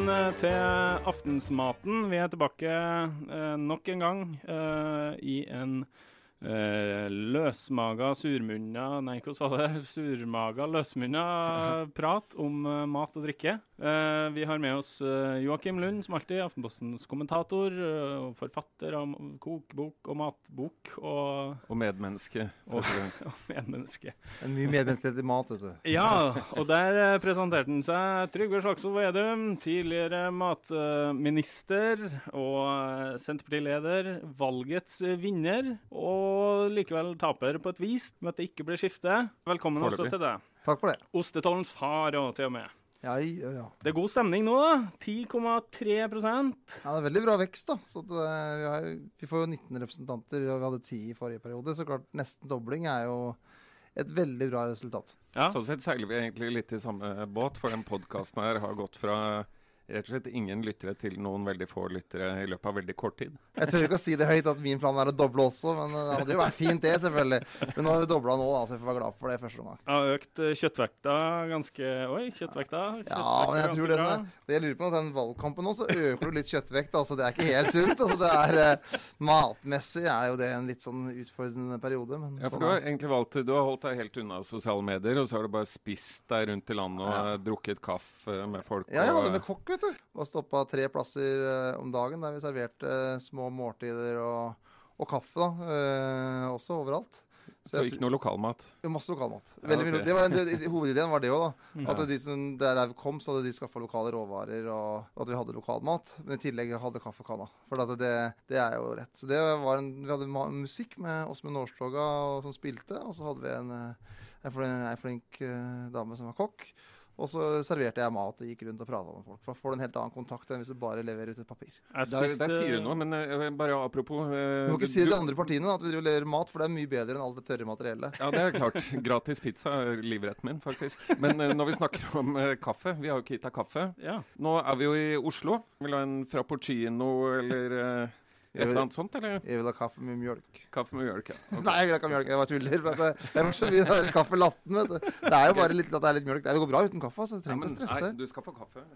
Velkommen eh, til Aftensmaten. Vi er tilbake eh, nok en gang eh, i en eh, løsmaga, surmunna Nei, hvordan var det? Surmaga, løsmunna prat om eh, mat og drikke. Eh, vi har med oss uh, Joakim Lund, som alltid, Aftenpostens kommentator Uh, forfatter av kokebok og matbok og, Og medmenneske. og, og medmenneske. En mye medmenneskelighet i mat, vet du. Ja, og der presenterte han seg. Trygve Slagsvold Vedum, tidligere matminister og Senterpartileder. Valgets vinner, og likevel taper på et vis med at det ikke ble skifte. Velkommen også til deg. Takk for det. Ostetollens far og til og med. Ja, ja, ja. Det er god stemning nå, da. 10,3% ja, det er veldig bra vekst, da. Så at, eh, vi, har, vi får jo 19 representanter, og vi hadde 10 i forrige periode. Så klart, nesten dobling er jo et veldig bra resultat. Ja. Sånn sett seiler vi egentlig litt i samme båt, for den podkasten her har gått fra rett og slett ingen lyttere til noen veldig få lyttere i løpet av veldig kort tid. Jeg tør ikke å si det høyt at min plan er å doble også, men eh, det hadde jo vært fint, det, selvfølgelig. Men nå har vi dobla nå, da, så vi får være glad for det i første omgang. Har økt eh, kjøttvekta ganske Oi, kjøttvekta. Ja, men jeg tror det, er- det jeg lurer på, om den valgkampen nå, så øker du litt kjøttvekt. Altså, det er ikke helt sunt. Altså, det er eh, Matmessig er jo det en litt sånn utfordrende periode. Men Ja, for sånn Du har egentlig valgt, du har holdt deg helt unna sosiale medier, og så har du bare spist deg rundt i landet og Ja. drukket kaffe med folk. Ja, jeg hadde med kokk, vet du. Var stoppa tre plasser eh, om dagen der vi serverte eh, små måltider og, og kaffe, da. eh, også overalt. Så så ikke noe lokalmat. Masse lokalmat. Ja, okay. det var, en, det, hovedideen var det òg, da. Ja. At de som, der vi kom, så hadde de skaffa lokale råvarer, og at vi hadde lokalmat. Men i tillegg hadde kaffekanna. For at det, det er jo rett. Så det var en, Vi hadde musikk med Åsmund Nårstoga og- som spilte, og så hadde vi en, en, flink, en flink dame som var kokk. Og så serverte jeg mat og gikk rundt og prata med folk. For da får du en helt annen kontakt enn hvis du bare leverer ut et papir. Der, der sier du noe, men uh, bare apropos uh, Du må ikke si det til andre partiene da, at vi leverer mat, for det er mye bedre enn alt det tørre materiellet. Ja, det er klart. Gratis pizza er livretten min, faktisk. Men uh, når vi snakker om kaffe Vi har jo ikke gitt deg kaffe. Ja. Nå er vi jo i Oslo. Vil du ha en frappuccino eller et eller annet sånt? Eller Jeg vil ha kaffe med mjølk. kaffe med mjølk? Ja. Okay. Nei, jeg vil ikke ha mjølk. Jeg bare tuller. For det, jeg får så mye kaffe latten, vet du. Det er jo bare litt at det er litt mjølk. Det går bra uten kaffe, så du trenger ikke å stresse. nei, du skal få kaffe.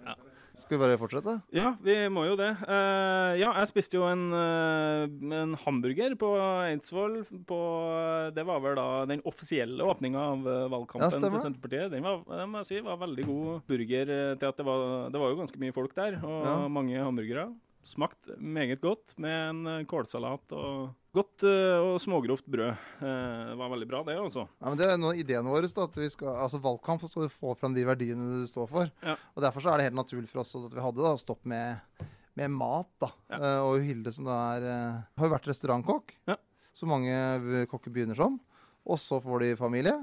Skal vi bare fortsette? Ja, vi må jo det. Uh, ja, jeg spiste jo en, uh, en hamburger på Eidsvoll. På, det var vel da den offisielle åpninga av eh, valgkampen Ja, til Senterpartiet. Den var, den må jeg si, var veldig god burger til at det var, det var jo ganske mye folk der, og Ja. mange hamburgere. Smakt meget godt med en eh, kålsalat og godt eh, og smågrovt brød. Eh, det var veldig bra, det, altså. Ja, men Det er noen av ideen vår. Da, at vi skal, altså Valgkamp så skal du få fram de verdiene du står for. Ja. Og Derfor så er det helt naturlig for oss at vi hadde da, stopp med, med mat. da. Ja. Og Hilde som da er, har jo vært restaurantkokk, Ja. så mange kokker begynner som. Og så får de familie.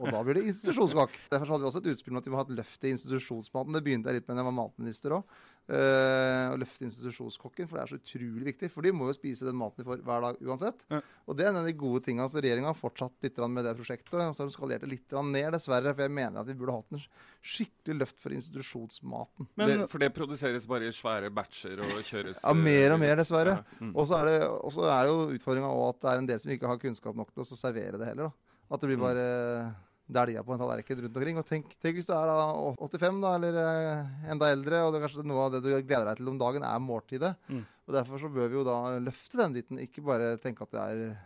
Og da blir det institusjonskokk. Derfor så hadde vi også et utspill om at vi må ha et løft i institusjonsmaten. Det begynte jeg litt med da jeg var matminister òg. Å løfte institusjonskokken, for det er så utrolig viktig. For de må jo spise den maten de får hver dag uansett. Ja. Og det er en av de gode tingene. Så regjeringa har fortsatt litt med det prosjektet. Og så har de skalert det litt ned, dessverre. For jeg mener at vi burde hatt en skikkelig løft for institusjonsmaten. Men det, for det produseres bare i svære batcher og kjøres Ja, mer og eh, mer, dessverre. Ja, mm. Og så er det, er det jo utfordringa òg at det er en del som ikke har kunnskap nok til å servere det heller. da. At det blir Mm. Bare dælja på en tallerken rundt omkring. Og tenk, tenk hvis du er da 85, da, eller eh, enda eldre, og det er kanskje noe av det du gleder deg til om dagen, er måltidet. Mm. Og Derfor så bør vi jo da løfte den biten, ikke bare tenke at det er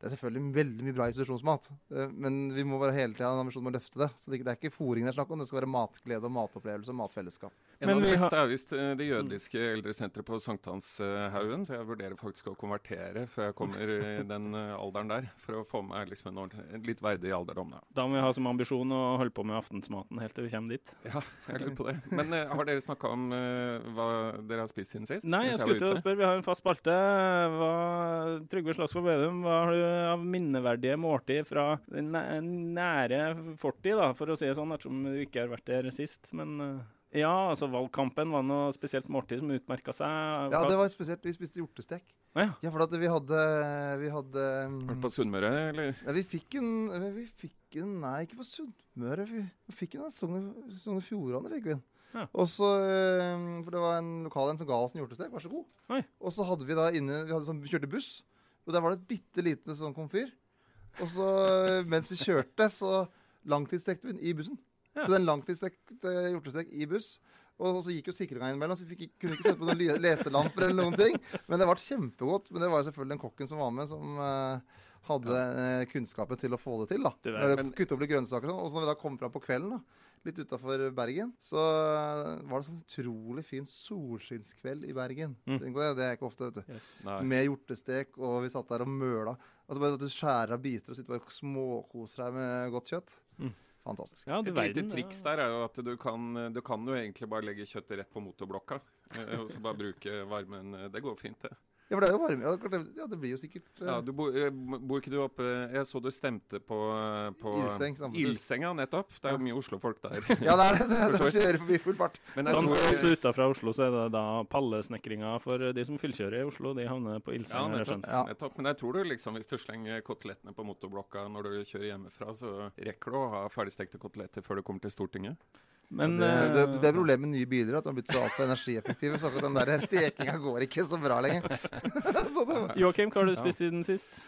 det er selvfølgelig veldig mye bra institusjonsmat, eh, men vi må bare hele tida ha en ambisjon om å løfte det. Så det, er ikke fôring det er snakk om, det skal være matglede og matopplevelse og matfellesskap. En av de beste har- er visst eh, det jødiske eldresenteret på Sankthanshaugen. For jeg vurderer faktisk å konvertere før jeg kommer i den eh, alderen der, for å få meg liksom en, en litt verdig alderdom. Da. Da må vi ha som ambisjon å holde på med aftensmaten helt til vi kommer dit. Ja, jeg lurer på det. Men uh, har dere snakka om uh, hva dere har spist siden sist? Nei, jeg skulle til å spørre. Vi har en fast spalte. Hva, Trygve Slagsvold Vedum, hva har du av minneverdige måltid fra den nære fortid, da, for å si det sånn, ettersom du ikke har vært der sist. Men eh, ja, altså valgkampen var noe spesielt måltid som utmerka seg. Ja, det var spesielt. Vi spiste hjortestek. Ja. Ja, for at vi hadde Vi hadde Vært du på Sunnmøre, eller? ja, Vi fikk en Vi fikk en Nei, ikke på Sunnmøre. Vi, vi fikk en av Sogn og Fjordane. fikk vi en. Ja. Og så, eh, For det var en lokal en som ga oss en hjortestek. Vær så god. Oi. Og så hadde vi da inne Vi, hadde sånn, vi kjørte buss, og der var det et bitte lite sånn komfyr. Og så eh, mens vi kjørte, så langtidsstekte vi den i bussen. Ja. Så den langtidsstekte hjortestek i buss. Og så gikk jo sikringa innimellom, så vi fikk, kunne ikke sette på noen leselamper eller noen ting. Men det ble kjempegodt. Men det var jo selvfølgelig den kokken som var med, som uh, hadde uh, kunnskapen til å få det til. da. Det der, men- Kutte opp litt grønnsaker og sånn. Og så når vi da kom fram på kvelden, da, litt utafor Bergen, så var det sånn utrolig fin solskinnskveld i Bergen. Mm. Det, det er ikke ofte, vet du. Yes. Med hjortestek, og vi satt der og møla. Altså bare at du skjærer av biter og sitter bare og småkoser deg med godt kjøtt. Mm. Fantastisk. Ja, Et Et lite triks der er jo at du kan, du kan jo egentlig bare legge kjøttet rett på motorblokka. eh, Og så bare bruke varmen. Det går fint, det. Ja, for det er jo varme. Ja, klart det- ja, det blir jo sikkert eh, Ja, du bor, eh, bor ikke du oppe Jeg så du stemte på, eh, på Ildsenga, Ilsenga nettopp. Det er jo mye Oslo-folk der. Ja, det er det. Det, det, kjører forbi full fart. Men jeg Sånn, tror, også utafra Oslo så er det da pallesnekringa for de som fyllkjører i Oslo. De havner på ja, Ildseng, har jeg nettopp, skjønt. Ja. nettopp. Men jeg tror du liksom, hvis du slenger kotelettene på motorblokka når du kjører hjemmefra, så rekker du å ha ferdigstekte koteletter før du kommer til Stortinget. Men det, det, eh, det er problemet med nye biler, at de har blitt så altfor energieffektive. Så akkurat den der stekinga går ikke så bra lenger. så Joakim, hva har du Ja. spist siden sist?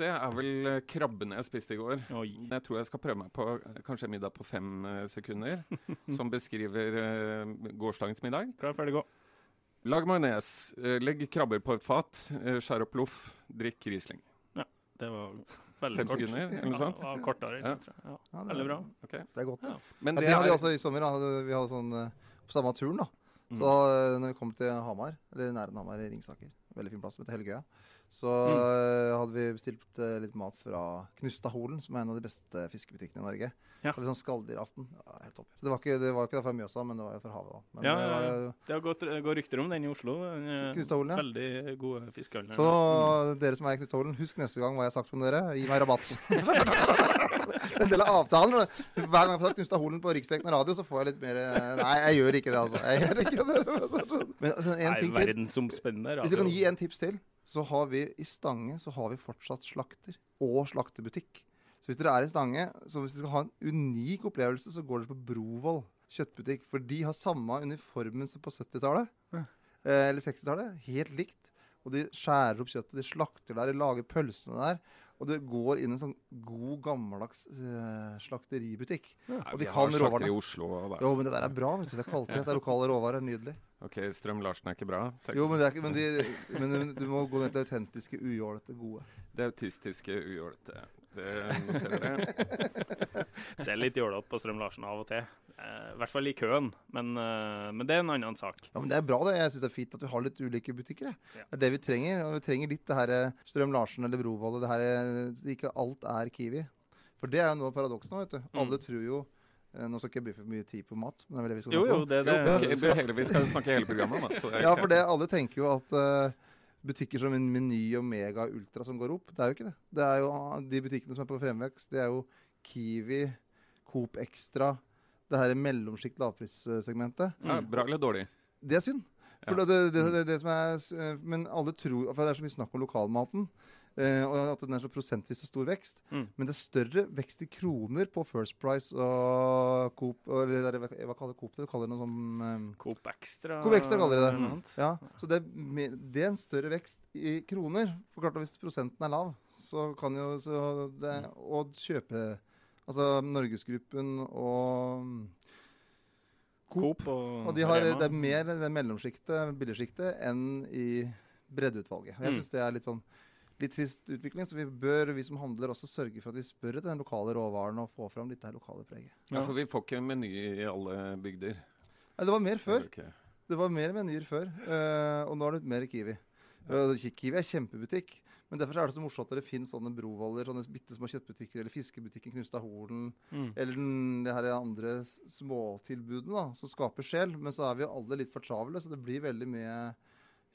Det er vel eh, krabbene jeg spiste i går. Oi. Jeg tror jeg skal prøve meg på eh, kanskje en middag på fem sekunder, som beskriver uh, gårsdagens middag. Klar, ferdig, gå. Lag majones, legg krabber på et fat, skjær opp loff, drikk Riesling. Det var veldig Fem kort. sekunder, eller noe sånt? Ja, kortere. Ja. tror jeg. Ja. ja, det, Veldig bra. Okay. det er godt, det. Men det det hadde vi også i sommer. Da. Vi hadde sånn eh, på samme turen, da. Så Mm. når vi kom til Hamar, eller nærheten Hamar, i Ringsaker, veldig fin plass som heter Helgøya, så Mm. eh, hadde vi bestilt eh, litt mat fra Knustaholen, som er en av de beste fiskebutikkene i Norge. Ja. Var litt sånn skalldyraften. Ja, helt topp. Så det var ikke, det var ikke fra Mjøsa, men det var jo fra havet. da. Men Ja, det var. Det har gått, går rykter om den i Oslo. Er ja. Veldig gode fiskehandlere. Så dere som er i Knustaholen, husk neste gang hva jeg har sagt om dere. Gi meg rabatt. en del av avtalen. Hver gang jeg får sagt Knustaholen på riksdekkende radio, så får jeg litt mer eh, Nei, jeg gjør ikke det, altså. Jeg gjør ikke det. Men altså, en Nei, ting til. verdensomspennende Hvis du kan radio. gi en tips til, så har vi i Stange så har vi fortsatt slakter og slaktebutikk. Så hvis dere er i Stange, så hvis dere skal ha en unik opplevelse, så går dere på Brovoll kjøttbutikk. For de har samme uniformen som på 70-tallet. Ja. Eh, eller 60-tallet. Helt likt. Og de skjærer opp kjøttet, de slakter der, de lager pølsene der. Og det går inn en sånn god, gammeldags uh, slakteributikk. Nei, og vi de har kan slakter slakteri i Oslo. og da. Jo, men det der er bra. vet du. Det er kvalitet, det er lokale råvarer. Nydelig. Ok, Strøm-Larsen er ikke bra. Takk. Jo, men, det er ikke, men, de, men du må gå ned til autentiske, ujålete, gode. Det autistiske ujålete. Det noterer jeg. Det er litt jålete på Strøm-Larsen av og til. Eh, I hvert fall i køen, men, eh, men det er en annen sak. Ja, men Det er bra. det. Jeg syns det er fint at vi har litt ulike butikker. Ja. Det er det vi trenger. Og vi trenger litt det her eh, Strøm-Larsen eller Brovoll. Det her, eh, ikke alt er Kiwi. For det er jo noe av paradokset nå. vet du. Mm. Alle tror jo Nå skal ikke jeg bruke for mye tid på mat, men det er vel det vi skal snakke snakke jo, om. det, Jo, det, ok, det hele, vi skal jo snakke hele programmet, da. så det Ja, for det, alle tenker jo at uh, butikker som Meny og Mega Ultra som går opp, det er jo ikke det. Det er jo ah, De butikkene som er på fremvekst, det er jo Kiwi, Coop Extra, det her mellomsjikt lavprissegmentet. ja, Bra eller dårlig? Det er synd. For Ja. det, det, det, det som er, eh, men alle tror For det er så mye snakk om lokalmaten. Eh, og at den er så prosentvis så stor vekst. Mm. Men det er større vekst i kroner på First Price og Coop eller, hva, hva kaller Coop det? Kaller det noe som eh, Coop Extra Coop Extra kaller de det. Ja, så det, det er en større vekst i kroner. For klart at Hvis prosenten er lav, så kan jo så det, Og kjøpe Altså Norgesgruppen og Coop. Og, Og de har, det er mer det mellomsjiktet, billigsjiktet, enn i breddeutvalget. Jeg Mm. syns det er litt sånn litt trist utvikling, så vi bør, vi som handler, også sørge for at vi spør etter den lokale råvaren og få fram litt det her lokale preget. Ja, for vi får ikke meny i alle bygder. Nei, det var mer før. Okay. Det var mer menyer før, eh, og nå er det mer Kiwi. Uh, Kiwi er kjempebutikk, men derfor er det så morsomt at det finnes sånne brovoller, sånne bitte små kjøttbutikker, eller fiskebutikken Knustad Holen, Mm. eller den, det her andre småtilbudene da, som skaper sjel. Men så er vi jo alle litt for travle, så det blir veldig mye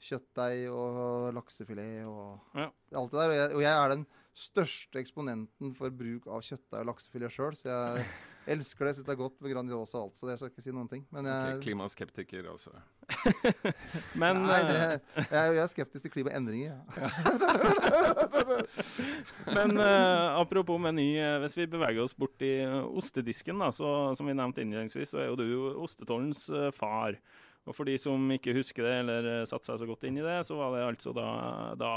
kjøttdeig og laksefilet og Ja. alt det der. Og jeg, og jeg er den største eksponenten for bruk av kjøttdeig og laksefilet sjøl, så jeg elsker det. Syns det er godt med Grandiosa og alt, så det skal jeg ikke si noen ting. Men jeg, okay, Klimaskeptiker også. Men Nei, eh, det, jeg, jeg er skeptisk til klimaendringer. Ja. Men uh, apropos meny, eh, hvis vi beveger oss bort i eh, ostedisken, da, så, som vi nevnte innledningsvis, så er jo du ostetollens eh, far. Og for de som ikke husker det eller eh, satte seg så godt inn i det, så var det altså da, da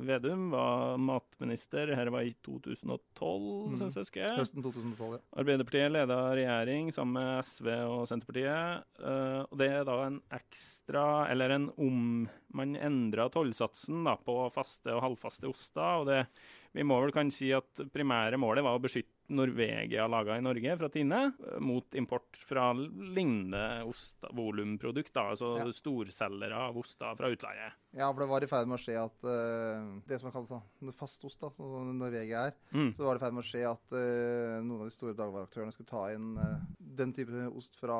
Vedum var matminister. Her var i 2012, Mm. synes jeg husker. Høsten 2012, ja. Arbeiderpartiet leda regjering sammen med SV og Senterpartiet. eh, og det er da en ekstra, eller en om Man endra tollsatsen da, på faste og halvfaste oster. og det, Vi må vel kan si at primære målet var å beskytte Norvegia laga i Norge fra Tine eh, mot import fra lignende ost- volumprodukt, altså Ja. storselgere av oster fra utleie. Ja, for det var i ferd med å skje at uh, Det som er kalt fast fastost, da, som Norvegia er, Mm. så var det i ferd med å skje at uh, noen av de store dagligvareaktørene skulle ta inn uh, den type ost fra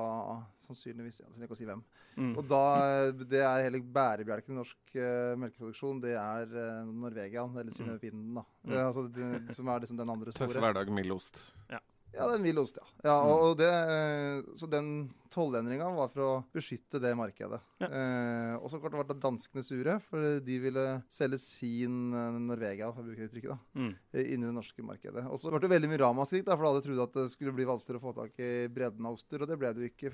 sannsynligvis Jeg trenger ikke å si hvem. Mm. Og da, Det er hele bærebjelken i norsk melkeproduksjon. Det er uh, Norvegia, eller Synnøve Finden, da. Mm. Altså, det, som er liksom den andre store. Tøff hverdag, mild ost. Ja, det er en vill ost, ja. ja og, og det, så den tollendringa var for å beskytte det markedet. Ja. Eh, og så klart ble danskene sure, for de ville selge sin eh, Norvegia, for å bruke det uttrykket, da, Mm. eh, inn i det norske markedet. Og så ble det veldig mye ramaskrik, for alle trodde at det skulle bli vanskeligere å få tak i bredden av oster, og det ble det jo ikke.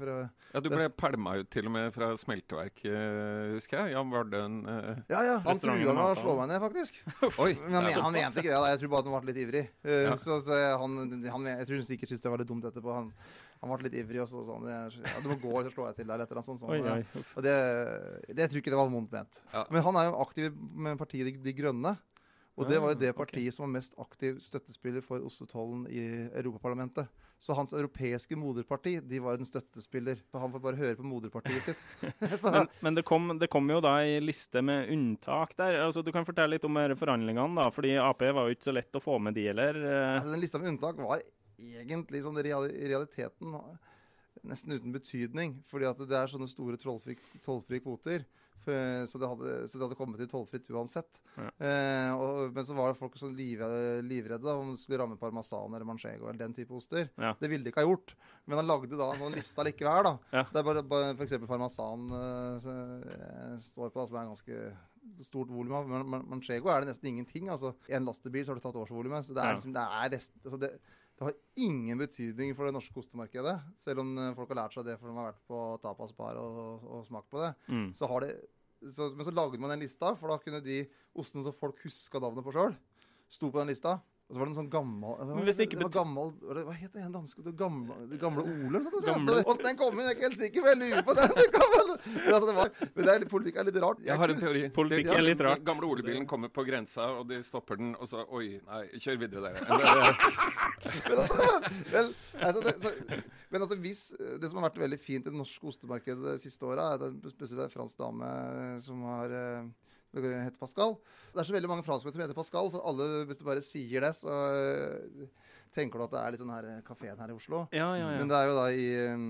Ja, Du Det- ble pælma ut til og med fra smelteverk, eh, husker jeg. Jan Vardøen eh, ja, ja, han trua med å slå meg ned, faktisk. Oi! Men han, han mente ikke det. da. Jeg tror bare at han ble litt ivrig. Eh, Ja. Så, så han, han, jeg tror han sikkert syntes det var litt dumt etterpå. Han, han ble litt ivrig og så sa han ja, du må gå, så slår jeg til deg, eller sånn. Oi, oi. Og det, det jeg tror ikke det var vondt ment. Ja. Men han er jo aktiv med partiet De, de Grønne. Og det var jo det partiet okay. som var mest aktiv støttespiller for ostetollen i Europaparlamentet. Så hans europeiske moderparti de var en støttespiller. Så han får bare høre på moderpartiet sitt. så, Men, men det, kom, det kom jo da ei liste med unntak der. Altså, du kan fortelle litt om forhandlingene, da, fordi Ap var jo ikke så lett å få med de heller. eh. altså, den lista med unntak var egentlig sånn i realiteten nesten uten betydning. Fordi at det er sånne store tollfrie, kvoter. Så det, hadde, så det hadde kommet til tollfritt uansett. Ja. Eh, og, men så var det folk som liv, livredde da, om det skulle ramme parmesan eller manchego eller den type oster. Ja. Det ville de ikke ha gjort. Men han lagde da en sånn liste likevel. da. Ja. Det er bare, bare f.eks. parmesan eh, eh, står på, da, som er en ganske stort volum av. Men manchego er det nesten ingenting. altså En lastebil så har du tatt årsvolumet. Så det er, liksom, det er rest, altså det, det har ingen betydning for det norske ostemarkedet. Selv om eh, folk har lært seg det for de har vært på Tapas Bar og, og smakt på det. Mm. Så har det så, Men så lagde man den lista, for da kunne de ostene som folk huska navnet på sjøl, sto på den lista. Og så var det en sånn gammel hva det det var gammel, Hva het det igjen danske? Det gamle, det gamle Ole? jeg. Gamle- Så Åssen den kom inn, jeg er ikke helt sikker, men jeg lurer på den. vel- Men, altså, det var, men det er, politikk er litt rart. Jeg har en teori. Politikk er litt rart. Den gamle olebilen kommer på grensa, og de stopper den, og så Oi, nei, kjør videre, dere. Men, altså, men, altså, det, så, men altså, hvis Det som har vært veldig fint i det norske ostemarkedet de siste åra, er at spesielt en fransk dame som har eh, heter Pascal. Det er så veldig mange franskmenn som heter Pascal, så alle, hvis du bare sier det, så eh, tenker du at det er litt den her kafeen her i Oslo. Ja, ja, ja. Men det er jo da i um,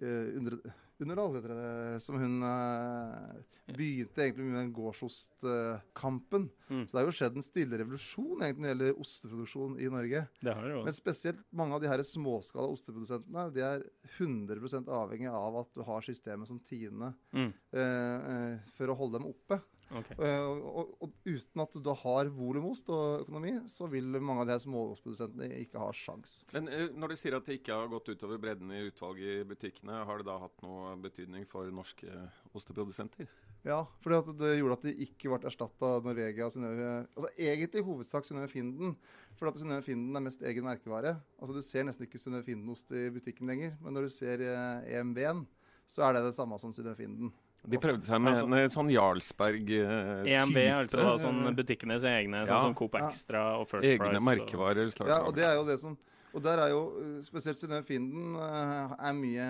eh, under, alle dere som hun eh, begynte egentlig med den gårdsostkampen. Mm. Så det har jo skjedd en stille revolusjon egentlig når det gjelder osteproduksjon i Norge. Det har det jo. Men spesielt mange av de her småskala osteprodusentene de er 100 avhengig av at du har systemet som Tine Mm. eh, eh, for å holde dem oppe. Ok. Eh, Og, og, og uten at du da har volumost og økonomi, så vil mange av de her småostprodusentene ikke ha sjans. Men når du sier at det ikke har gått utover bredden i utvalget i butikkene, har det da hatt noe betydning for norske osteprodusenter? Ja, for det gjorde at de ikke ble erstatta av Norvegia og Synnøve Altså egentlig i hovedsak Synnøve Finden. For at Synnøve Finden er mest egen merkevare. Altså Du ser nesten ikke Synnøve Finden-ost i butikken lenger. Men når du ser eh, EMB-en, så er det det samme som Synnøve Finden. De prøvde seg med Altså- en sånn Jarlsberg-type. EMB, altså da, sånn butikkenes egne, Ja. sånn som Coop Ja. Extra og First Egne Price. Egne merkevarer. Og... Ja, og det er jo det som og der er jo eh, spesielt Synnøve Finden eh, er mye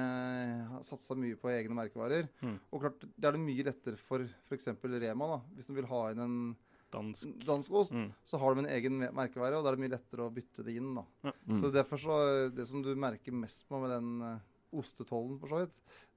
har satsa mye på egne merkevarer. Mm. Og klart, det er det mye lettere for f.eks. Rema, da, hvis de vil ha inn en Dansk. dansk ost, Mm. så har de en egen me- merkevare, og da er det mye lettere å bytte det inn. da. Ja. Mm. Så derfor så, Det som du merker mest på med den eh, ostetollen, for så vidt,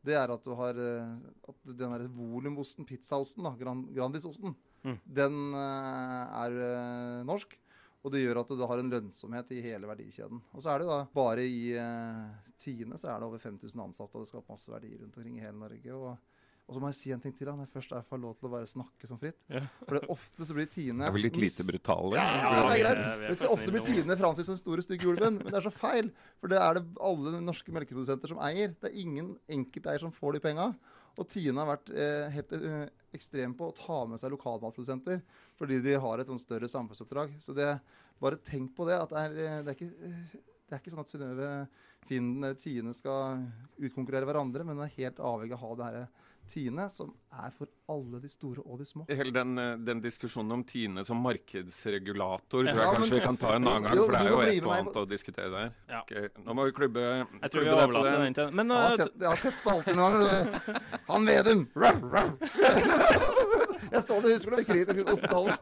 det er at du har at den der volumosten, pizzaosten, da, Gran, Grandisosten, Mm. den er norsk. Og det gjør at du har en lønnsomhet i hele verdikjeden. Og så er det da bare i eh, Tine så er det over 5000 ansatte, og det skaper masse verdier rundt omkring i hele Norge. Og, og så må jeg si en ting til da, når jeg først får lov til å bare snakke som fritt. Ja. For det ofte så blir Tine er vel litt lite brutale. ja, Ja, det er greit. er- er ofte blir. Tine framstilt som den store, stygge ulven, men det er så feil. For det er det alle norske melkeprodusenter som eier. Det er ingen enkelteier som får de penga. Og Tine har vært eh, helt eh, ekstrem på å ta med seg lokalmatprodusenter fordi de har et sånn større samfunnsoppdrag. Så det, bare tenk på det. at Det er, eh, det er, ikke, eh, det er ikke sånn at Synnøve Finden eller Tine skal utkonkurrere hverandre, men hun er helt avhengig av å ha det her Tine, som er for alle de store og de små. Hele den, eh, den diskusjonen om Tine som markedsregulator tror jeg Ja, men- kanskje vi kan ta en annen gang, for det er jo et og annet å diskutere der. Ja. Okay, nå må vi klubbe, Jeg tror vi overlater den til Men Jeg har uh, sett, jeg har sett spalten nå. Han Vedum! Ruff. Jeg så det, husker du, kritisk ostetollen.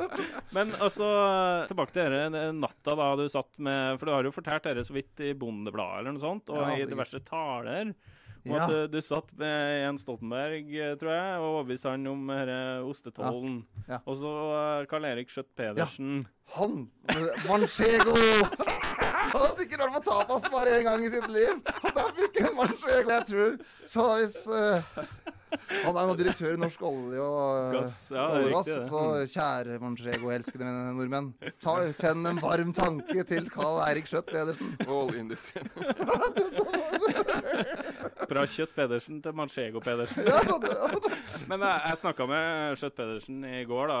Men altså, tilbake til dere natta da du satt med For du har jo fortalt dere så vidt i Bondebladet eller noe sånt, og Ja, i diverse taler. Ja. at du satt med Jens Stoltenberg, eh, tror jeg, og overbeviste han om denne ostetollen. Ja. Og så uh, Karl Erik Skjøtt Pedersen. Han! Manchego! Han har sikkert vært på tapas bare én gang i sitt liv. Og da fikk han manchego. Jeg tror Så hvis uh, Han er nå direktør i Norsk olje og eh, Gass, ja, oljegass. Så kjære Manchego-elskede nordmenn, ta, send en varm tanke til Karl Eirik Skjøtt Pedersen. Og oljeindustrien. Fra Kjøtt Pedersen til Manchego Pedersen. Ja, det- Men jeg, jeg snakka med Kjøtt-Pedersen i går, da,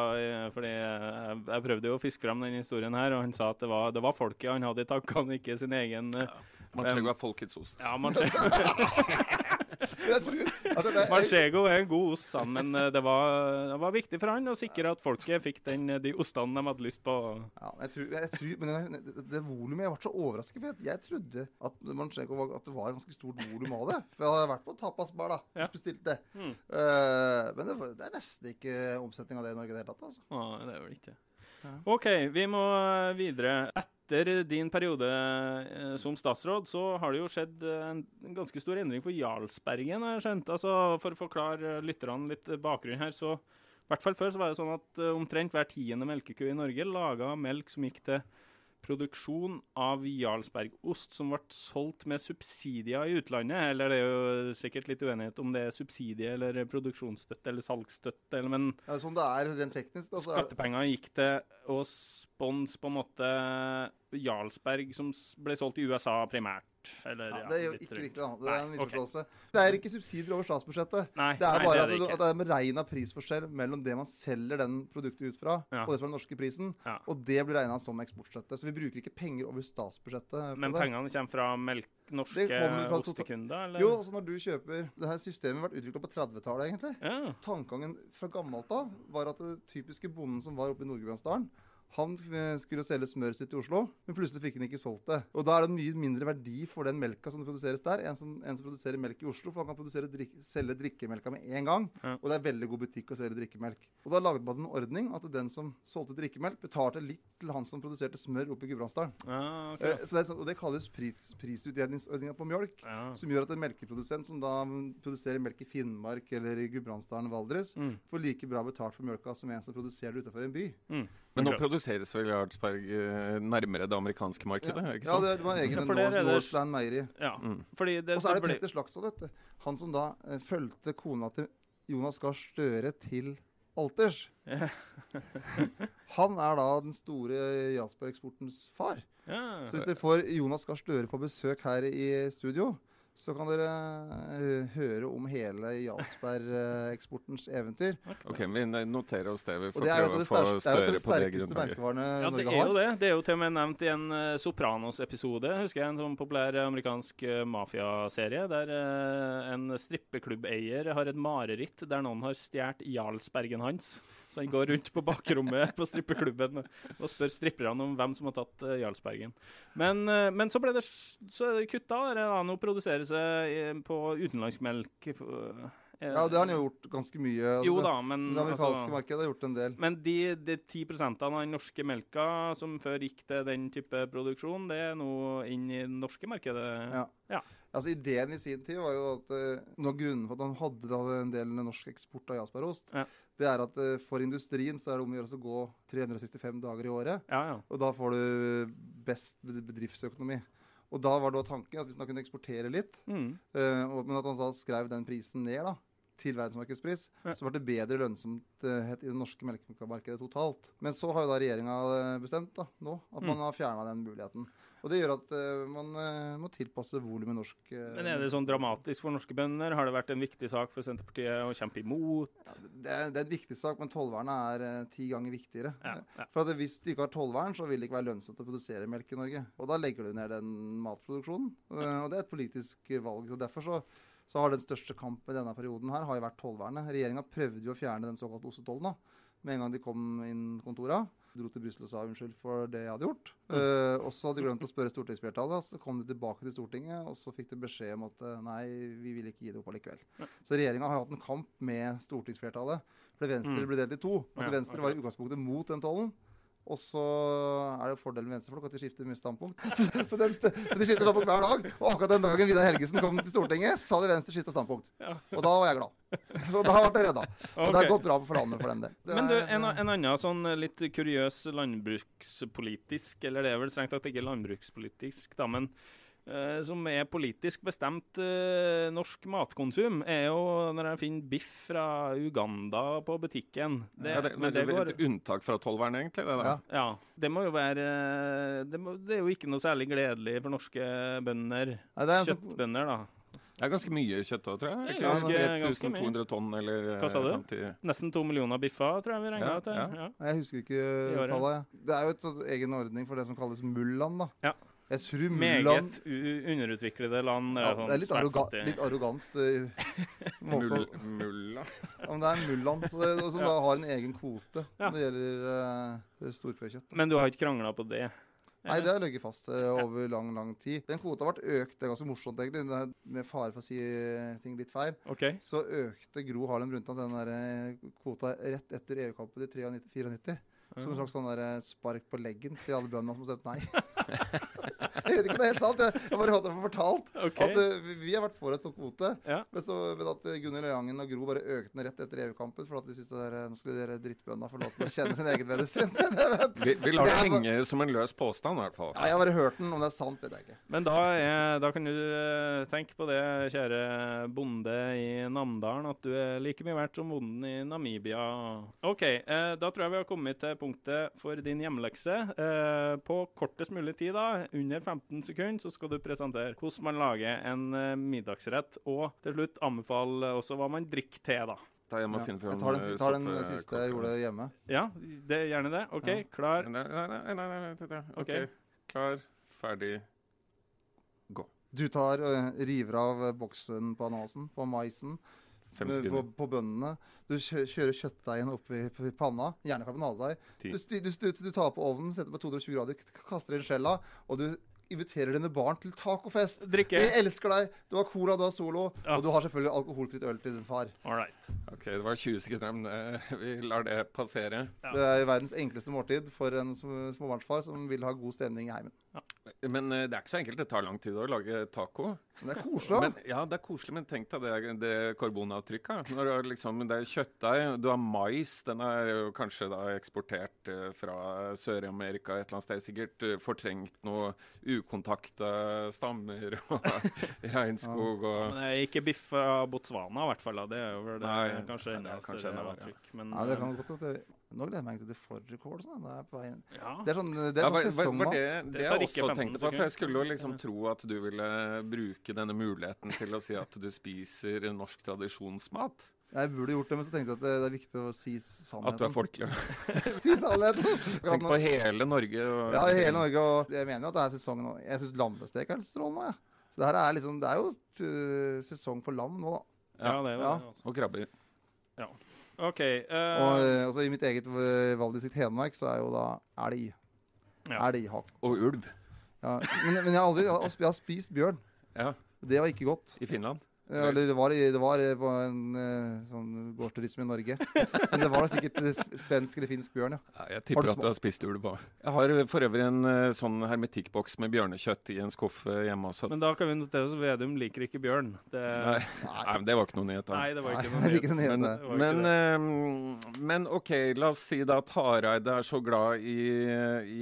fordi jeg, jeg prøvde jo å fiske fram den historien her, og han sa at det var, det var folket han hadde i tankene, ikke sin egen eh, Manchego er folkets ost. Ja, Manchego. Manchego er en god ost, sa han, men eh, det var, det var viktig for han å sikre at folket fikk den, de ostene de hadde lyst på. Ja, jeg tror, jeg tror, men det, det, volumet Jeg ble så overrasket. For jeg, jeg trodde at Manchego var, at det var et ganske stort volum av det. For jeg har vært på tapasbar da, Ja. bestilt det. Mm. Uh, men det, det er nesten ikke omsetning av det i Norge i det hele tatt. altså. Ja, det er vel ikke Ja. OK, vi må videre. Etter din periode eh, som statsråd, så har det jo skjedd eh, en, ganske stor endring for Jarlsbergen, har jeg skjønt. Altså, for å forklare eh, lytterne litt bakgrunn her, så i hvert fall før så var det sånn at omtrent hver tiende melkeku i Norge laga melk som gikk til produksjon av Jarlsbergost som ble solgt med subsidier i utlandet. Eller det er jo sikkert litt uenighet om det er subsidie eller produksjonsstøtte eller salgsstøtte, eller, men Ja, Sånn det er rent teknisk. Da, så er Skattepenger gikk til å sponse på en måte Jarlsberg, som ble solgt i USA primært. Eller, ja, ja, det er jo litt ikke riktig. da. Det er en misforståelse. Okay. Det er ikke subsidier over statsbudsjettet. Nei, Det er nei, bare det er det at det er beregna prisforskjell mellom det man selger den produktet ut fra, Ja. og det som er den norske prisen. Ja. Og det blir regna som eksportstøtte. Så vi bruker ikke penger over statsbudsjettet. Men pengene kommer fra melk, norske fra tota- ostekunder? Eller? Jo, altså når du kjøper Det her systemet har vært utvikla på 30-tallet, egentlig. Ja. Tankegangen fra gammelt av var at det typiske bonden som var oppe i Nord-Gudbrandsdalen, han skulle skulle selge smøret sitt i Oslo, men plutselig fikk han ikke solgt det. Og da er det mye mindre verdi for den melka som produseres der, enn som, en som produserer melk i Oslo. For han kan drikke, selge drikkemelka med en gang, Ja. og det er veldig god butikk å selge drikkemelk. Og da lagde man en ordning at den som solgte drikkemelk, betalte litt til han som produserte smør oppe i Gudbrandsdalen. Ja, ok. Eh, det sånn- og det kalles pris, prisutjevningsordninga på mjølk. Ja. Som gjør at en melkeprodusent som da produserer melk i Finnmark eller i Gudbrandsdalen Valdres, Mm. får like bra betalt for mjølka som en som produserer det utenfor en by. Mm. Men nå produseres vel Jarlsberg eh, nærmere det amerikanske markedet? Ja, ikke ja sant? Ja, det var egen Ja, ja, for der er det- Meieri. ja. Mm. Fordi det, Og så er det ble- Petter Slagsvold, vet du. Han som da eh, fulgte kona til Jonas Gahr Støre til Alters. Han er da den store Jarlsberg-eksportens far. Ja. Så hvis dere får Jonas Gahr Støre på besøk her i studio, så kan dere eh, høre om hele Jarlsberg-eksportens eventyr. Ok, vi noterer oss det. Vi får det er prøve å få er de på det sterkeste grunnlaget. merkevarene Ja, det er jo det. Det er jo til og med nevnt i en eh, Sopranos-episode. Husker jeg En sånn populær amerikansk uh, mafiaserie der eh, en strippeklubbeier har et mareritt der noen har stjålet Jarlsbergen hans. Så han går rundt på bakrommet på strippeklubben og spør stripperne om hvem som har tatt uh, Jarlsbergen. Men, eh, men så ble det så er det kutta. Der, da. Nå produseres det eh, på utenlandsk melk. Eh, Ja, det har han jo gjort ganske mye. Altså, Jo da, men Det amerikanske altså- markedet har gjort en del. men de, de 10 av den norske melka som før gikk til den type produksjon, det er nå inn i det norske markedet. Ja. Ja. Altså Ideen i sin tid var jo at uh, noe av grunnen for at han hadde da en del norsk eksport av Jarlsbergost, Ja. det er at uh, for industrien så er det om å gjøre å gå 365 dager i året. Ja, ja. Og da får du best bedriftsøkonomi. Og da var da tanken at hvis han kunne eksportere litt, Mm. uh, og, men at han da skrev den prisen ned da, til verdensmarkedspris, Ja. så ble det bedre lønnsomhet i det norske melkemarkedet totalt. Men så har jo da regjeringa bestemt da, nå at Mm. man har fjerna den muligheten. Og det gjør at uh, man uh, må tilpasse volumet norsk Uh, Men er det sånn dramatisk for norske bønder? Har det vært en viktig sak for Senterpartiet å kjempe imot? det, er, det er en viktig sak, men tollvernet er eh, ti ganger viktigere. Ja, ja. For at Hvis du ikke har tollvern, så vil det ikke være lønnsomt å produsere melk i Norge. Og da legger du ned den matproduksjonen. Eh, og det er et politisk valg. og Derfor så, så har den største kampen i denne perioden her har jo vært tollvernet. Regjeringa prøvde jo å fjerne den såkalte ostetollen da, med en gang de kom inn kontora. Dro til Brussel og sa unnskyld for det jeg hadde gjort. Eh, og så hadde de glemt å spørre stortingsflertallet. Så kom de tilbake til Stortinget, og så fikk de beskjed om at eh, nei, vi vil ikke gi det opp allikevel. Så regjeringa har hatt en kamp med stortingsflertallet. For Venstre Mm. ble delt i to. Altså Ja, Venstre var i utgangspunktet mot den tollen. Og så er det fordelen med venstrefolk at de skifter mye standpunkt. Så, den, så de skifter standpunkt hver dag. Og akkurat den dagen Vidar Helgesen kom til Stortinget, så hadde Venstre skifta standpunkt. Ja. Og da var jeg glad. Så da ble jeg redda. Og det har gått bra for landet for dem det. Det Men du, en, en annen sånn litt kuriøs landbrukspolitisk, eller det er vel strengt tatt ikke landbrukspolitisk, da, men eh, som er politisk bestemt eh, norsk matkonsum, er jo når jeg finner biff fra Uganda på butikken. Det, Ja, det, men det går Et unntak fra tollvernet, egentlig? det der. Ja. Ja. Det må jo være eh, det, må, det er jo ikke noe særlig gledelig for norske bønder. Nei, det Kjøttbønder, da. Det er ganske mye kjøtt òg, tror jeg. Ikke ganske- ganske 3200 tonn eller Hva sa du? eh, 50 Nesten to millioner biffer, tror jeg vi regna Ja, til. ja. Ja. Jeg husker ikke tallet. Det er jo et egen ordning for det som kalles mulland, da. Ja. Jeg tror Meget underutviklede land. ja, sånn Det er litt, arroga litt arrogant uh, måte mulla. Om det er mulland, som da har en egen kvote Ja. når det gjelder uh, storfekjøtt. Men du har ikke krangla på det? Nei, det har ligget fast uh, over lang, lang tid. Den kvota ble økt. Det er ganske morsomt, egentlig. Er med fare for å si ting litt feil. OK. Så økte Gro Harlem Brundtland den der kvota rett etter EU-kampen i 93-94. Som en slags sånn der spark på leggen til alle bøndene som stemte nei. jeg vet ikke om det er helt sant. Jeg jeg bare hadde fortalt. okay. At uh, vi- har vært for et sånt kvote. Ja. Men så men at eh, Gunhild Øyangen og Gro bare økte den rett etter EU-kampen. For at de syntes at der, eh, nå skulle dere drittbøndene få lov til å kjenne sin egen medisin. Vi, vi lar det henge som en løs påstand, i hvert fall. ja, jeg har bare hørt den. Om det er sant, vet jeg ikke. Men da, er, da kan du tenke på det, kjære bonde i Namdalen, at du er like mye verdt som bonden i Namibia. OK, eh, da tror jeg vi har kommet til punktet for din hjemlekse. Eh, på kortest mulig tid, da, under 15 sekunder, så skal du presentere hvordan man lager en eh, middagsrett. Og til slutt anbefale også hva man drikker til, da. Ta hjem og Ja. finne frem Jeg tar den, eh, tar den siste jeg gjorde hjemme. Ja, det, gjerne det. OK, Ja. klar. Nei, nei, nei, nei, nei, nei, nei. OK. Klar, ferdig, gå. Du tar og river av eh, boksen på ananasen, på maisen, eh, på, sekunder. på bøndene. Du kjører kjøttdeigen opp i panna, gjerne karbonaddeig. Du, Du, du, du tar på ovnen, setter på 220 grader, kaster inn skjella, og du inviterer dine barn til tacofest. Drikke. Jeg elsker deg. Du har cola, du har Solo, Ja. og du har selvfølgelig alkoholfritt øl til din far. All right. OK, det var 20 sekunder, men eh, vi lar det passere. Ja. Det er verdens enkleste måltid for en småbarnsfar som vil ha god stemning i heimen. Ja. Men eh, det er ikke så enkelt. Det tar lang tid å lage taco. Men det er koselig. Men, da. ja, det er koselig, men tenk deg det, det karbonavtrykket. Når du liksom, det er kjøttdeig, du har mais. Den er jo kanskje da eksportert eh, fra Sør-Amerika et eller annet sted. Sikkert eh, fortrengt noe ukontakta stammer og regnskog og Men det er ikke biff fra Botswana, i hvert fall. da. Det er jo vel det, Nei, kanskje det enda er verre, avtrykk. Men Nei, det kan godt det, Nå gleder jeg meg egentlig til fårikål. Sånn. Det er ja. Det er sånn, det Ja, er var, sånn var, det, Det det jeg også tenkte på. For jeg skulle jo liksom tro at du ville bruke denne muligheten til å si at du spiser norsk tradisjonsmat. Jeg burde gjort det, men så tenkte jeg at det, det er viktig å si sannheten. At du er folkelig. si sannheten! Tenk på hele Norge. Og, Ja, hele Norge. Og jeg mener jo at det er sesong nå. Jeg syns lammestek er strålende. Ja. Så det her er liksom Det er jo sesong for lam nå, da. ja, det er det. Ja. Og krabber. OK. uh... Og eh, også i mitt eget eh, valgdistrikt Hedmark så er jo da elg. Ja. Elghakk. Og ulv. Ja. Men, men jeg har aldri jeg har spist bjørn. Ja, Det var ikke godt. i Finland. Ja, Eller det var, det var eh, på en eh, sånn gårdsturisme i Norge. Men det var da sikkert eh, svensk eller finsk bjørn, ja. Ja, jeg tipper at du har spist ulv òg. Jeg har for øvrig en sånn hermetikkboks med bjørnekjøtt i en skuff hjemme også. Men da kan vi notere oss at Vedum liker ikke bjørn. Det, Nei, nei, men det var ikke noe nyhet. da. Nei, det var ikke noe nyhet. Men, ikke men, eh, men OK, la oss si da at Hareide er så glad i,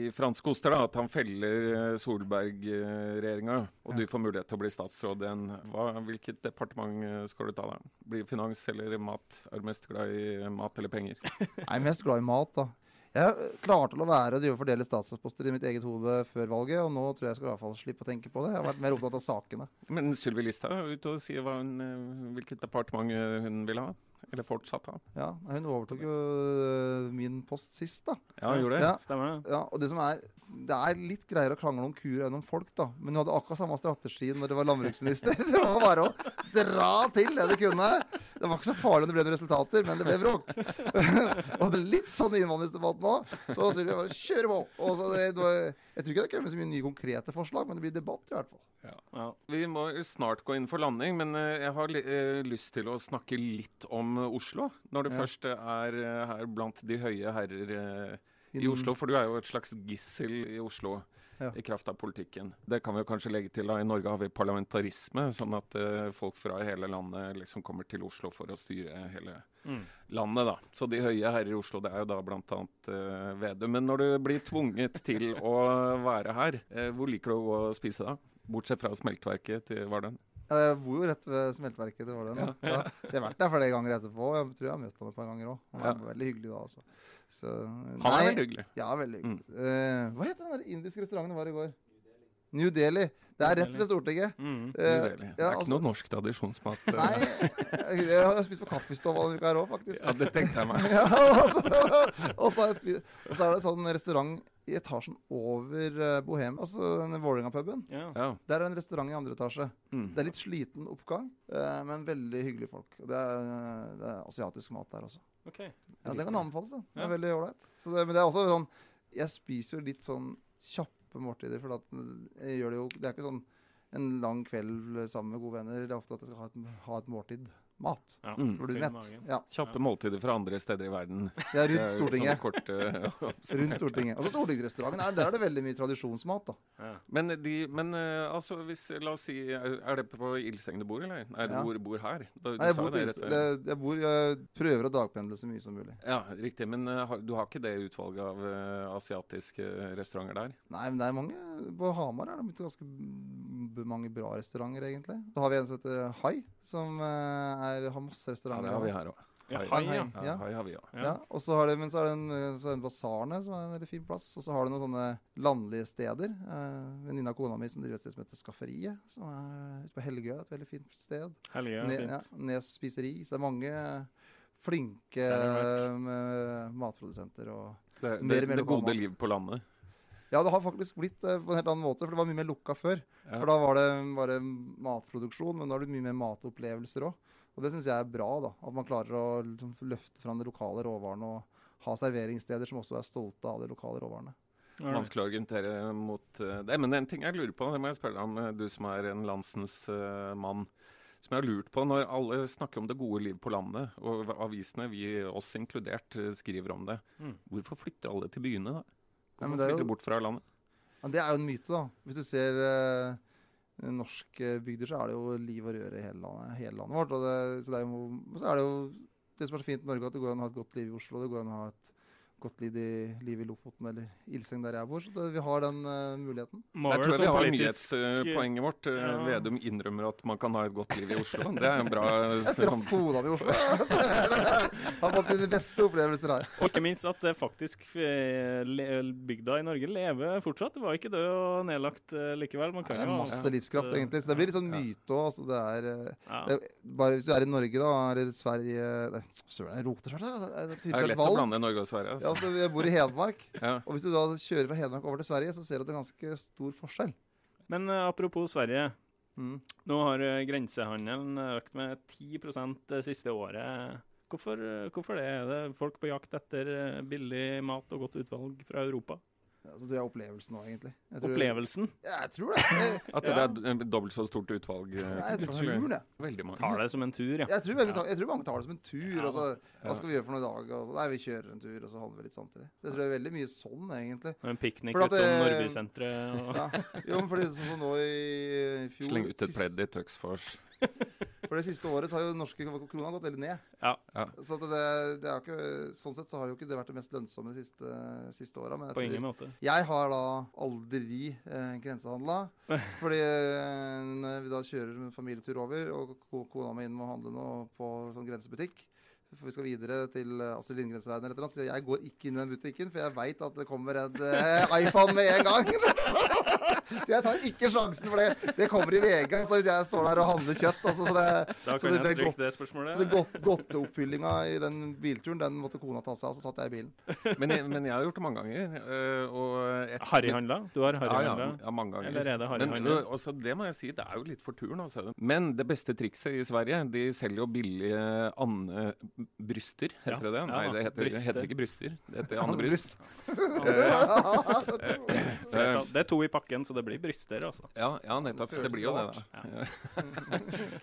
i franske oster da, at han feller Solberg-regjeringa, og du får mulighet til å bli statsråd igjen. Hva, hvilket departement eh, skal du ta da? Blir finans eller mat? Er du mest glad i mat eller penger? Jeg er mest glad i mat, da. Jeg klarte å være å drive og fordele statsrådsposter i mitt eget hode før valget, og nå tror jeg jeg skal i hvert fall slippe å tenke på det. Jeg har vært mer opptatt av sakene. Men Sylvi Listhaug er ute og sier eh, hvilket departement hun vil ha. Eller fortsatt har. Ja, Hun overtok jo øh, min post sist, da. Ja, hun gjorde det. Ja, Stemmer det? ja, og det som er Det er litt greiere å krangle om kuer enn om folk, da. Men hun hadde akkurat samme strategi når det var landbruksminister. Det var bare å dra til det du kunne. Det var ikke så farlig om det ble noen resultater, men det ble bråk. og det er litt sånn innvandringsdebatt nå. Så Sylvia bare kjører på. Og så det, det var, jeg tror ikke det kommer så mye nye konkrete forslag, men det blir debatt i hvert fall. Ja. Vi må snart gå inn for landing, men eh, jeg har li eh, lyst til å snakke litt om eh, Oslo. Når du Ja. først eh, er eh, her blant de høye herrer eh, i Oslo. For du er jo et slags gissel i Oslo Ja. i kraft av politikken. Det kan vi jo kanskje legge til. da, I Norge har vi parlamentarisme, sånn at uh, folk fra hele landet liksom kommer til Oslo for å styre hele Mm. landet. da. Så de høye herrer i Oslo, det er jo da bl.a. Uh, Vedum. Men når du blir tvunget til å være her, uh, hvor liker du å gå og spise da? Bortsett fra smeltverket til Vardøen. Ja, Jeg bor jo rett ved smelteverket. Det var det, nå. ja. Så jeg har vært der flere ganger etterpå. Jeg tror jeg har møtt han et par ganger òg. Han var Ja. veldig hyggelig da, også. Så, Han er veldig hyggelig. Mm. Ja, veldig hyggelig. Eh, hva het den der indiske restauranten var i går? New Delhi. Det er rett ved Stortinget. Mm. uh, Delhi. Det er er ikke altså- noe norsk tradisjonsmat. eh. Nei, jeg, jeg har spist på Kaffestova denne uka her òg, faktisk. Ja, det tenkte jeg meg. Ja, og, så, og, så jeg spist, og så er det en sånn restaurant i etasjen over uh, Bohem, altså den Vålerenga-puben. Ja. Ja. Der er en restaurant i andre etasje. Mm. Det er litt sliten oppgang, uh, men veldig hyggelige folk. Det er, eh, det er asiatisk mat der også. Okay. Ja, Det kan anbefales. da. Det Ja. er veldig ålreit. Men det er også sånn Jeg spiser jo litt sånn kjappe måltider, for gjør det jo Det er ikke sånn en lang kveld sammen med gode venner. Det er ofte at jeg skal ha et, ha et måltid mat. Ja. Mm. For du vet. mett. Ja. Kjappe måltider fra andre steder i verden. Det er rundt er Stortinget. Kort, uh, Rundt Stortinget. Altså så Stortingsrestauranten. Der, der er det veldig mye tradisjonsmat, da. Ja. Men, de, men uh, altså, hvis, la oss si Er er det på Ilseng du bor, eller? Nei, du Ja. bor, bor her. Du, du Nei, jeg bor, det jeg bor Jeg prøver å dagpendle så mye som mulig. Ja, riktig. Men uh, du har ikke det utvalget av eh, asiatiske restauranter der? Nei, men det er mange På Hamar er det ganske mange bra restauranter, egentlig. Så har vi en som heter Hai, som eh, er, har masse restauranter. Ja, det har vi her òg. Ja, Hai. ja. Ja, hai har vi òg. Ja. Ja, og så har det, men så er det en, eh, så er det Basarene, som er en veldig fin plass. Og så har du noen sånne landlige steder. Eh, Venninna av kona mi som driver et sted som heter Skafferiet, som er ute på Helgøy. Et veldig fint sted. Helge, Ne, fint. ja, Nes spiseri. Så det er mange flinke eh, matprodusenter og Det, Mer det, mer, mer det gode liv på landet. Ja, det har faktisk blitt det på en helt annen måte, for det var mye mer lukka før. Ja. For da var det bare matproduksjon, men nå er det mye mer matopplevelser òg. Og det syns jeg er bra, da. At man klarer å liksom, løfte fram de lokale råvarene og ha serveringssteder som også er stolte av de lokale råvarene. Vanskelig å argumentere mot eh, det. Men en ting jeg lurer på, det må jeg spørre deg om, eh, du som er en landsens uh, mann. Som jeg har lurt på når alle snakker om det gode liv på landet, og avisene, vi oss inkludert, skriver om det. Mm. Hvorfor flytter alle til byene, da? Hvorfor det er jo- flytter de bort fra landet? Men det er jo en myte, da. Hvis du ser eh, norske bygder, så er det jo liv og røre i hele landet, hele landet vårt. Det, så, det jo, så er det jo det som er så fint i Norge, at det går an å ha et godt liv i Oslo. Det går an å ha et godt liv i, liv i Lofoten eller Ilseng, der jeg bor. Så det, vi har den uh, muligheten. Må Jeg tror vi har politisk- nyhetspoenget vårt. Eh, Ja. Vedum innrømmer at man kan ha et godt liv i Oslo. Det er en bra Jeg traff kona mi i Oslo. har fått de beste opplevelser her. Og ikke minst at det faktisk eh, bygda i Norge lever fortsatt. Det var ikke død og nedlagt eh, likevel. Man Det er masse ha masse livskraft, eh, egentlig. Så det blir litt sånn myte òg. Altså, det er eh, Ja. det, er- bare Hvis du er i Norge, da, eller Sverige søren, jeg roter svært. Det er Det er lett lett å blande Norge og Sverige. Ja, Altså. jeg bor i Hedmark. Ja. Og hvis du da kjører fra Hedmark over til Sverige, så ser du at det er ganske stor forskjell. Men uh, apropos Sverige. Mm. Nå har uh, grensehandelen økt med 10 det siste året. Hvorfor, eh, hvorfor det? Er det folk på jakt etter eh, billig mat og godt utvalg fra Europa? Ja, så tror jeg opplevelsen òg, egentlig. Jeg tror, Opplevelsen? Ja, jeg tror det. Jeg, At det er d- dobbelt så stort utvalg. eh, jeg tror det. Veldig mange. Tar det som en tur, ja. Jeg tror, veldig, jeg tror mange tar det som en tur. Ja, altså, hva skal vi gjøre for noe i dag? Og så, nei, vi kjører en tur, og så handler vi litt samtidig. Så jeg tror det er veldig mye sånn, egentlig. En piknik For at utom Nordbysenteret Og... Ja. Jo, men fordi sånn som nå i fjor Sleng ut et pledd i Tøksfors. For det siste året så har jo den norske krona gått veldig ned. Ja. Ja. Så at det, det er ikke, sånn sett så har jo ikke det vært det mest lønnsomme de siste, siste åra. Men jeg, På tror- ingen måte. jeg har da aldri eh, grensehandla. Fordi eh, når vi da kjører familietur over, og ko- kona mi inn må handle noe på sånn grensebutikk for vi skal videre til eh, Astrid Lindgrens verden eller noe. Så jeg går ikke inn i den butikken, for jeg veit at det kommer en uh, iPhone med en gang. så jeg tar ikke sjansen for det. Det kommer i VG så hvis jeg står der og handler kjøtt. Altså, så det, Da så kan det, jeg det, stryke godt, det spørsmålet. så det godt, godteoppfyllinga i den bilturen, den måtte kona ta seg av. Så satt jeg i bilen. Men, jeg- men jeg har gjort det mange ganger. eh, og et- Harryhandla? Du har Ja, ja, ja, mange ganger. Eller er det Men harryhandel? også, det må jeg si, det er jo litt for turen. Altså. Men det beste trikset i Sverige, de selger jo billige andebryster, Ja, heter det det? Nei, det heter, det heter ikke bryster. Det heter andre bryst. Det er to i pakken, så det blir bryster, altså. Ja, ja, nettopp. Det Det blir jo det, da.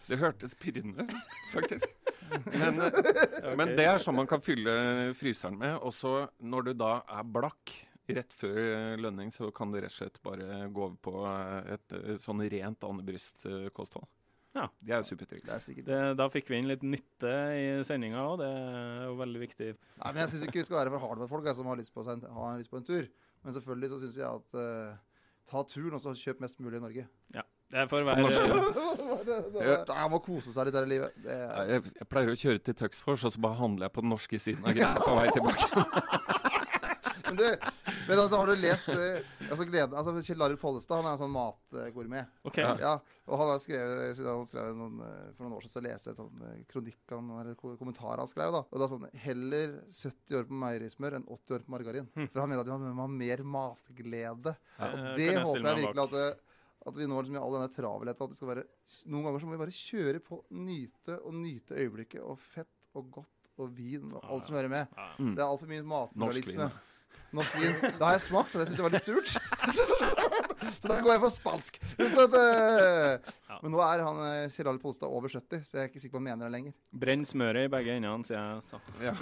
det hørtes pirrende ut, faktisk. Men, eh, men det er sånn man kan fylle fryseren med. Og så når du da er blakk rett før eh, lønning, så kan du rett og slett bare gå over på eh, et, eh, sånn rent andebrystkosthold. Ja. Det er supertriks. Er da fikk vi inn litt nytte i sendinga òg, det er jo veldig viktig. Nei, men Jeg syns ikke vi skal være for harde med folk jeg, som har lyst på, har lyst på en tur. Men selvfølgelig så syns jeg at uh, ta turen og så kjøp mest mulig i Norge. Ja. Det får være Norsk det, jeg må kose seg litt her i livet. Det er, Jeg, jeg pleier å kjøre til Tuxfors, og så bare handler jeg på den norske siden av grensa på vei tilbake. men, du, men altså, har du lest eh, altså, gleden, altså, Kjell Arild Pollestad han er en sånn matgourmet. Okay. Ja. Og han har skrevet, han skrev noen, eh, For noen år siden så leste jeg en sånn eh, kronikk han, eller ko- kommentar han skrev. da, og det er sånn, Heller 70 år på meierismør enn 80 år på margarin. For han mener at vi må ha mer matglede. Ja, Og det jeg håper jeg virkelig at, at vi nå liksom i all denne travelheten at det skal være Noen ganger så må vi bare kjøre på, nyte og nyte øyeblikket. Og fett og godt og vin og alt som hører med. Ja. Det er altfor mye Norsk vin. matmoralisme. Norsk vin. Det har jeg smakt, og det syns jeg var litt surt. så da går jeg for spansk. Så at, eh, Ja. Men nå er han eh, Kjell Arne Polstad over 70, så jeg er ikke sikker på om han mener det lenger. Brenn smøret i begge endene, sier jeg. Så. Ja.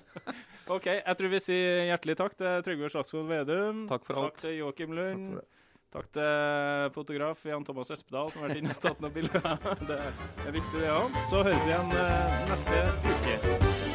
OK, jeg tror vi sier hjertelig takk til Trygve Slagsvold Vedum. Takk for alt. Takk til Joakim Lund. Takk. Takk til fotograf Jan Thomas Espedal, som har vært inne og tatt noen bilder. Det er viktig, det òg. Så høres vi igjen eh, neste uke.